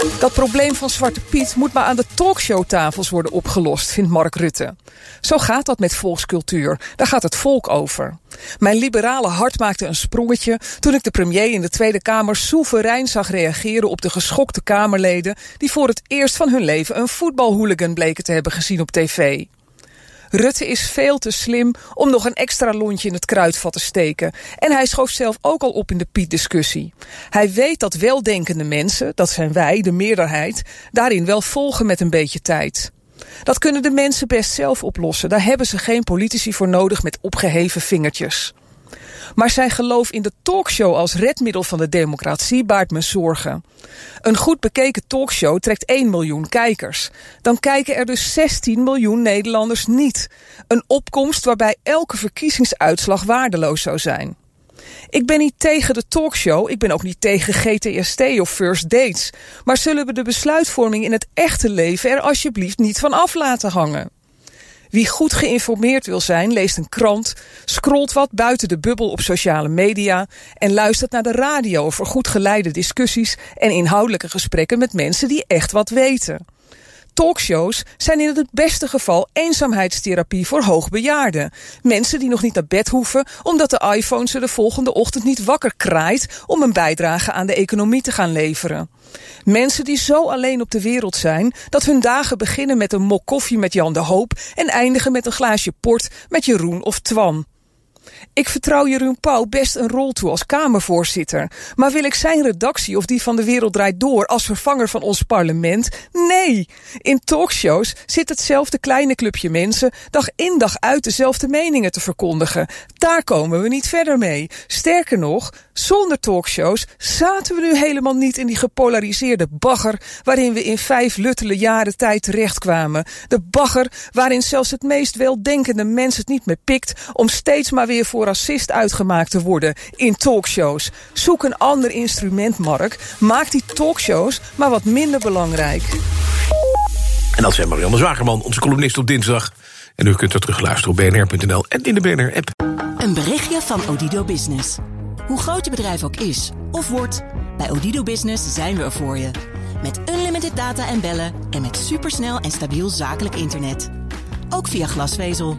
Dat probleem van Zwarte Piet moet maar aan de talkshowtafels worden opgelost, vindt Mark Rutte. Zo gaat dat met volkscultuur. Daar gaat het volk over. Mijn liberale hart maakte een sprongetje toen ik de premier in de Tweede Kamer soeverein zag reageren op de geschokte Kamerleden die voor het eerst van hun leven een voetbalhooligan bleken te hebben gezien op tv. Rutte is veel te slim om nog een extra lontje in het kruidvat te steken. En hij schoof zelf ook al op in de Piet-discussie. Hij weet dat weldenkende mensen, dat zijn wij, de meerderheid, daarin wel volgen met een beetje tijd. Dat kunnen de mensen best zelf oplossen. Daar hebben ze geen politici voor nodig met opgeheven vingertjes. Maar zijn geloof in de talkshow als redmiddel van de democratie baart me zorgen. Een goed bekeken talkshow trekt 1 miljoen kijkers. Dan kijken er dus 16 miljoen Nederlanders niet. Een opkomst waarbij elke verkiezingsuitslag waardeloos zou zijn. Ik ben niet tegen de talkshow, ik ben ook niet tegen GTST of First Dates. Maar zullen we de besluitvorming in het echte leven er alsjeblieft niet van af laten hangen? Wie goed geïnformeerd wil zijn, leest een krant, scrolt wat buiten de bubbel op sociale media en luistert naar de radio voor goed geleide discussies en inhoudelijke gesprekken met mensen die echt wat weten. Talkshows zijn in het beste geval eenzaamheidstherapie voor hoogbejaarden. Mensen die nog niet naar bed hoeven omdat de iPhone ze de volgende ochtend niet wakker kraait om een bijdrage aan de economie te gaan leveren. Mensen die zo alleen op de wereld zijn dat hun dagen beginnen met een mok koffie met Jan de Hoop en eindigen met een glaasje port met Jeroen of Twan. Ik vertrouw Jeroen Pauw best een rol toe als Kamervoorzitter. Maar wil ik zijn redactie of die van De Wereld Draait Door als vervanger van ons parlement? Nee! In talkshows zit hetzelfde kleine clubje mensen dag in dag uit dezelfde meningen te verkondigen. Daar komen we niet verder mee. Sterker nog, zonder talkshows zaten we nu helemaal niet in die gepolariseerde bagger waarin we in vijf luttele jaren tijd terechtkwamen. De bagger waarin zelfs het meest weldenkende mens het niet meer pikt om steeds maar weer voor racist uitgemaakt te worden in talkshows. Zoek een ander instrument, Mark. Maak die talkshows maar wat minder belangrijk. En dat zijn Marianne Zwagerman, onze columnist op dinsdag. En u kunt er terug luisteren op bnr.nl en in de BNR-app. Een berichtje van Odido Business. Hoe groot je bedrijf ook is of wordt, bij Odido Business zijn we er voor je. Met unlimited data en bellen en met supersnel en stabiel zakelijk internet. Ook via glasvezel.